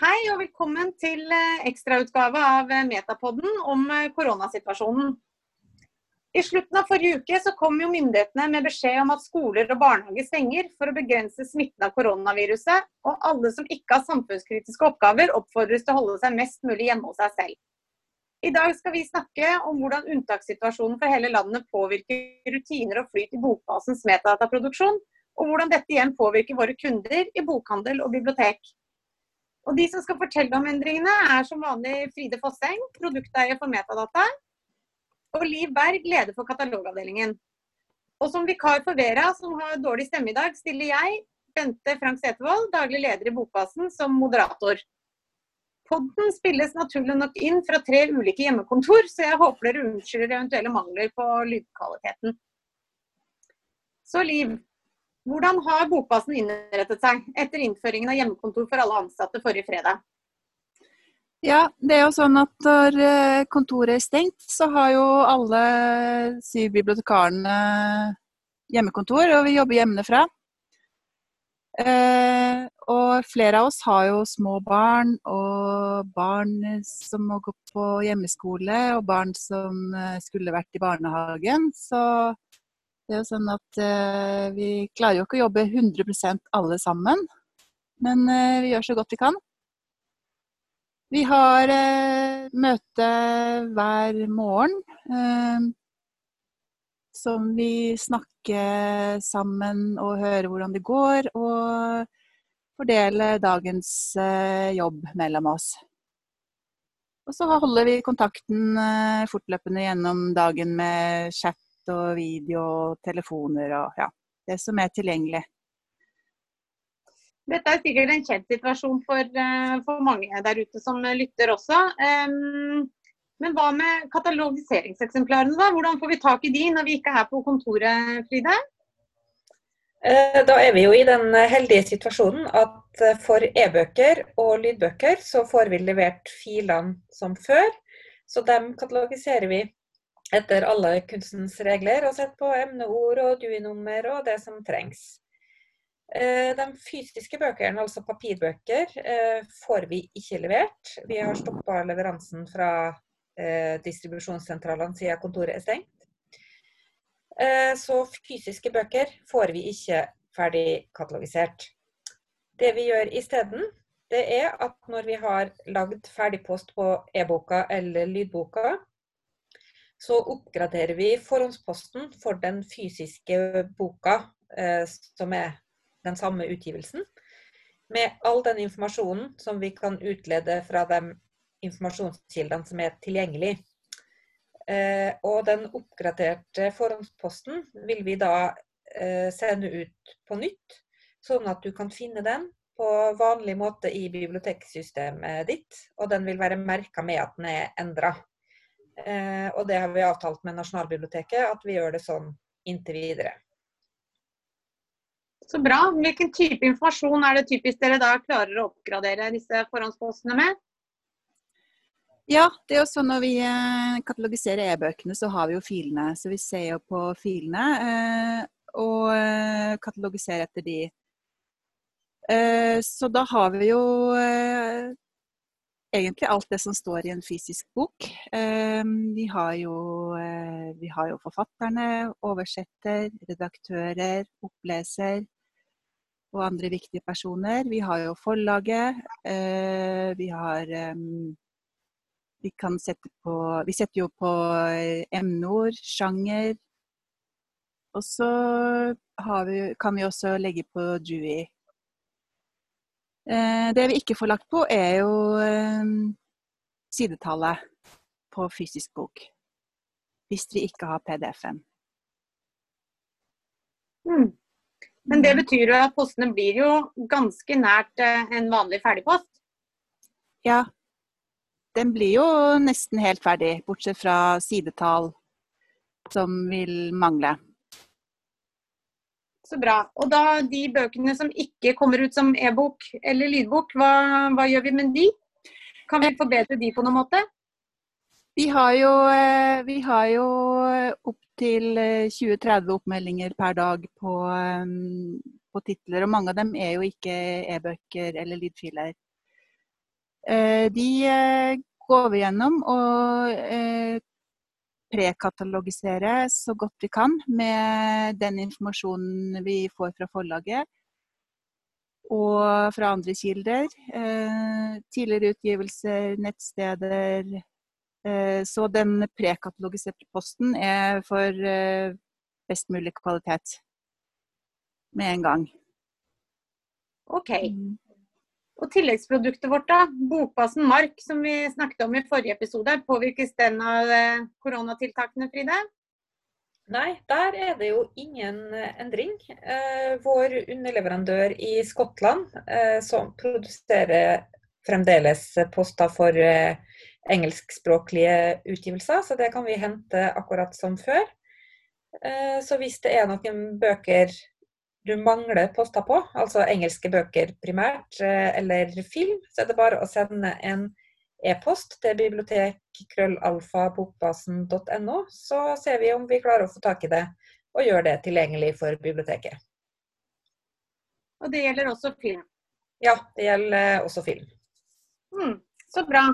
Hei og velkommen til eh, ekstrautgave av eh, Metapodden om eh, koronasituasjonen. I slutten av forrige uke så kom jo myndighetene med beskjed om at skoler og barnehager stenger for å begrense smitten av koronaviruset, og alle som ikke har samfunnskritiske oppgaver oppfordres til å holde seg mest mulig hjemme hos seg selv. I dag skal vi snakke om hvordan unntakssituasjonen for hele landet påvirker rutiner og flyt i bokbasens metadataproduksjon, og hvordan dette igjen påvirker våre kunder i bokhandel og bibliotek. Og De som skal fortelle om endringene, er som vanlig Fride Fosseng, produkteier for Metadata, og Liv Berg, leder for katalogavdelingen. Og som vikar for Vera, som har dårlig stemme i dag, stiller jeg, Bente Frank Setervold, daglig leder i Bokbasen, som moderator. Podden spilles naturlig nok inn fra tre ulike hjemmekontor, så jeg håper dere unnskylder eventuelle mangler på lydkvaliteten. Så Liv, hvordan har Bokbasen innrettet seg etter innføringen av hjemmekontor for alle ansatte forrige fredag? Ja, det er jo sånn at når eh, kontoret er stengt, så har jo alle syv bibliotekarene hjemmekontor, og vi jobber hjemmefra. Eh, og flere av oss har jo små barn, og barn som må gå på hjemmeskole, og barn som eh, skulle vært i barnehagen. Så det er jo sånn at eh, vi klarer jo ikke å jobbe 100% alle sammen, men eh, vi gjør så godt vi kan. Vi har eh, møte hver morgen eh, som vi snakker sammen og hører hvordan det går, og fordeler dagens eh, jobb mellom oss. Og så holder vi kontakten eh, fortløpende gjennom dagen med chat og video og telefoner og ja, det som er tilgjengelig. Dette er sikkert en kjent situasjon for, eh, for mange der ute som lytter også. Men hva med katalogiseringseksemplarene, da? Hvordan får vi tak i de når vi ikke er på kontoret, Fride? Eh, da er vi jo i den heldige situasjonen at eh, for e-bøker og lydbøker så får vi levert filene som før. Så dem katalogiserer vi etter alle kunstens regler og sett på emneord og DUI-nummer og det som trengs. Eh, de fysiske bøkene, altså papirbøker, eh, får vi ikke levert. Vi har stoppa leveransen fra eh, distribusjonssentralene siden kontoret er stengt. Så fysiske bøker får vi ikke ferdig katalogisert. Det vi gjør isteden, det er at når vi har lagd ferdigpost på e-boka eller lydboka, så oppgraderer vi forhåndsposten for den fysiske boka, eh, som er den samme utgivelsen, med all den informasjonen som vi kan utlede fra de informasjonskildene som er tilgjengelig. Eh, og den oppgraderte forhåndsposten vil vi da eh, sende ut på nytt, sånn at du kan finne den på vanlig måte i biblioteksystemet ditt, og den vil være merka med at den er endra. Eh, og det har vi avtalt med Nasjonalbiblioteket, at vi gjør det sånn inntil videre. Så bra. Hvilken type informasjon er det typisk dere da klarer å oppgradere disse forhåndspostene med? Ja, det er jo sånn når vi eh, katalogiserer e-bøkene, så har vi jo filene. Så vi ser jo på filene eh, og eh, katalogiserer etter de. Eh, så da har vi jo eh, egentlig alt det som står i en fysisk bok. Ehm, vi har jo, eh, vi har jo forfatterne, oversetter, redaktører, oppleser og andre viktige personer. Vi har jo forlaget. Eh, vi har vi kan sette på, vi setter jo på eh, emneord, sjanger. Og så vi, kan vi også legge på Dewey det vi ikke får lagt på, er jo eh, sidetallet på fysisk bok. Hvis vi ikke har PDF-en. Mm. Men det betyr jo at postene blir jo ganske nært eh, en vanlig ferdigpost? Ja. Den blir jo nesten helt ferdig, bortsett fra sidetall som vil mangle. Så bra. Og da de bøkene som ikke kommer ut som e-bok eller lydbok, hva, hva, gjør vi med de? Kan vi forbedre de på noen måte? Vi har jo, eh, vi har jo opptil 20-30 eh, oppmeldinger per dag på, eh, på, titler. Og mange av dem er jo ikke e-bøker eller lydfiler. De går vi gjennom og prekatalogisere så godt vi kan med den informasjonen vi får fra forlaget og fra andre kilder. Tidligere utgivelser, nettsteder. Så den prekatalogiserte posten er for best mulig kvalitet med en gang. OK. Og tilleggsproduktet vårt, da, bokbasen Mark, som vi snakket om i forrige episode, påvirkes den av eh, koronatiltakene, Fride? Nei, der er det jo ingen eh, endring. Eh, vår underleverandør i Skottland, som produserer fremdeles poster for engelskspråklige utgivelser, så det kan vi hente akkurat som før. Så hvis det er noen bøker du mangler poster på, altså engelske bøker primært, eh, eller film, så er det bare å sende en e-post til bibliotek.krøllalfabokbasen.no, så ser vi om vi klarer å få tak i det og gjøre det tilgjengelig for biblioteket. Og det gjelder også film? Ja, det gjelder også film. Mm, så bra.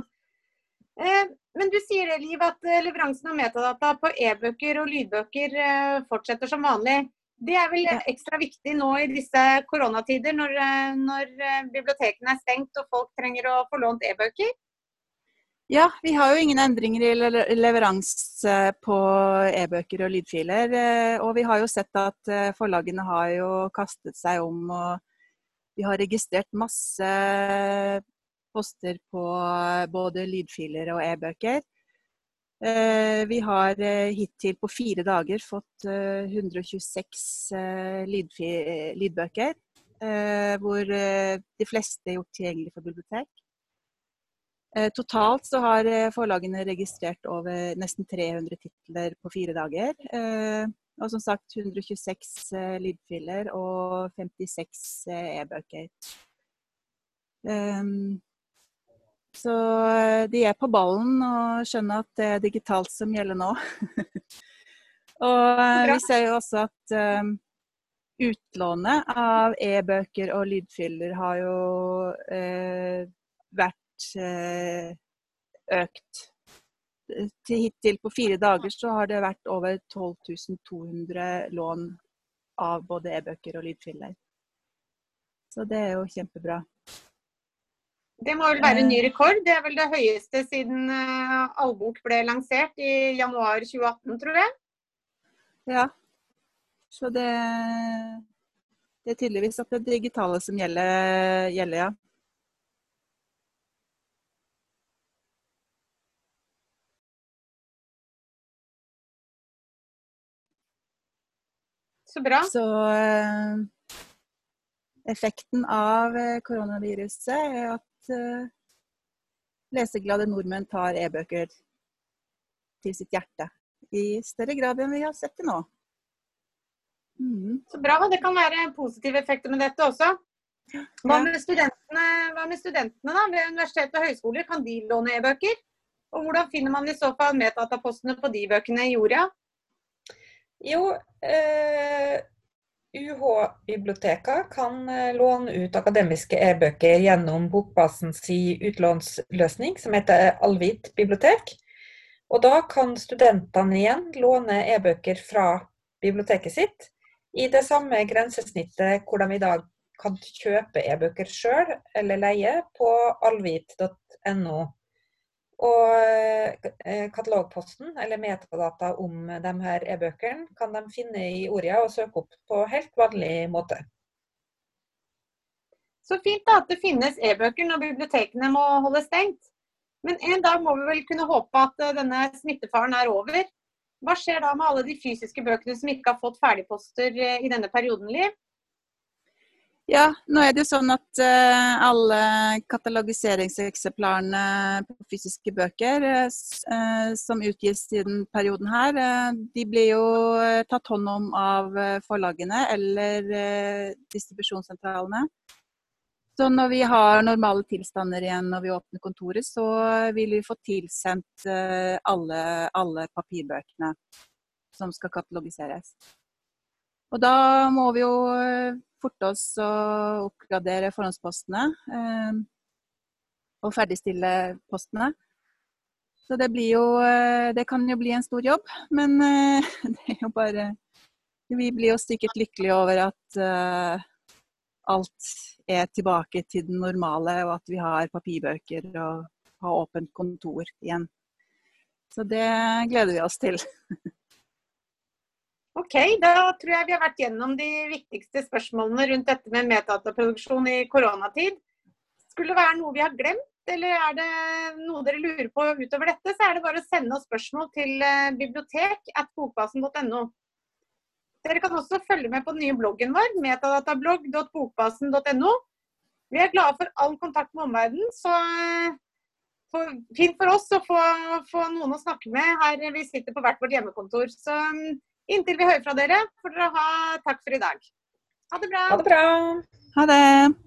Eh, men du sier Liv, at eh, leveransen av metadata på e-bøker og lydbøker eh, fortsetter som vanlig. Det er vel ekstra viktig nå i disse koronatider, når, eh, når eh, bibliotekene er stengt og folk trenger å få lånt e-bøker? Ja, vi har jo ingen endringer i leveranse på e-bøker og lydfiler. Eh, og vi har jo sett at forlagene har jo kastet seg om og vi har registrert masse poster på både lydfiler og e-bøker. Eh, vi har eh, hittil på fire dager fått 126 eh, lydbøker, hvor de fleste er gjort tilgjengelig for bibliotek. Totalt så har forlagene registrert over nesten 300 titler på fire dager. Og som sagt 126 lydfiler og 56 e-bøker. Så eh, de er på ballen og skjønner at det er digitalt som gjelder nå. og eh, vi ser jo også at um, utlånet av e-bøker og lydfyller har jo uh, vært uh, økt. Til hittil på fire dager så har det vært over 12 200 lån av både e-bøker og lydfyller. Så det er jo kjempebra. Det må vel være en ny rekord. Det er vel det høyeste siden uh, Albok ble lansert i januar 2018, tror jeg. Ja. Så det, det er tydeligvis at det digitale som gjelder, gjelder ja. Så bra. Så uh, effekten av eh, koronaviruset er at uh, leseglade nordmenn tar e-bøker til sitt hjerte. I større grad enn vi har sett det nå. Mm. Så bra. Det kan være positive effekter med dette også. Hva med studentene, hva med studentene da, ved universitet og høyskoler? Kan de låne e-bøker? Og hvordan finner man i så fall metatapostene på de bøkene i jorda? Jo, eh, UH-biblioteker kan eh, låne ut akademiske e-bøker gjennom bokbasens utlånsløsning, som heter Alvit bibliotek. Og da kan studentene igjen låne e-bøker fra biblioteket sitt i det samme grensesnittet hvor de i dag kan kjøpe e-bøker sjøl eller leie på alvit.no. Og eh, katalogposten, eller metadata om de her e-bøkene, kan de finne i Oria og søke opp på helt vanlig måte. Så fint da at det finnes e-bøker når bibliotekene må holde stengt. Men en dag må vi vel kunne håpe at eh, denne smittefaren er over. Hva skjer da med alle de fysiske bøkene som ikke har fått ferdigposter eh, i denne perioden, Liv? Ja, nå er det jo sånn at uh, alle katalogiseringseksemplarene på fysiske bøker uh, som utgis i den perioden her, uh, de blir jo tatt hånd om av forlagene eller distribusjonssentralene. Så når vi har normale tilstander igjen når vi åpner kontoret, så vil vi få tilsendt alle, alle papirbøkene som skal katalogiseres. Og da må vi jo forte oss å oppgradere forhåndspostene. Og ferdigstille postene. Så det blir jo eh, Det kan jo bli en stor jobb, men eh, det er jo bare Vi blir jo sikkert lykkelige over at alt er tilbake til det normale, og at vi har papirbøker og har åpent kontor igjen. Så det gleder vi oss til. Ok, da tror jeg vi har vært gjennom de viktigste spørsmålene rundt dette med metadataproduksjon i koronatid. Skulle det være noe vi har glemt, eller er det noe dere lurer på utover dette, så er det bare å sende oss spørsmål til eh, bibliotek at bokbasen.no. Dere kan også følge med på den nye bloggen vår, metadatablogg.bokbasen.no. Vi er glade for all kontakt med omverdenen, så for, fint for oss å få, få, noen å snakke med her vi sitter på hvert vårt hjemmekontor. Så Inntil vi hører fra dere, får dere ha takk for i dag. Ha det bra. Ha det bra. Ha det.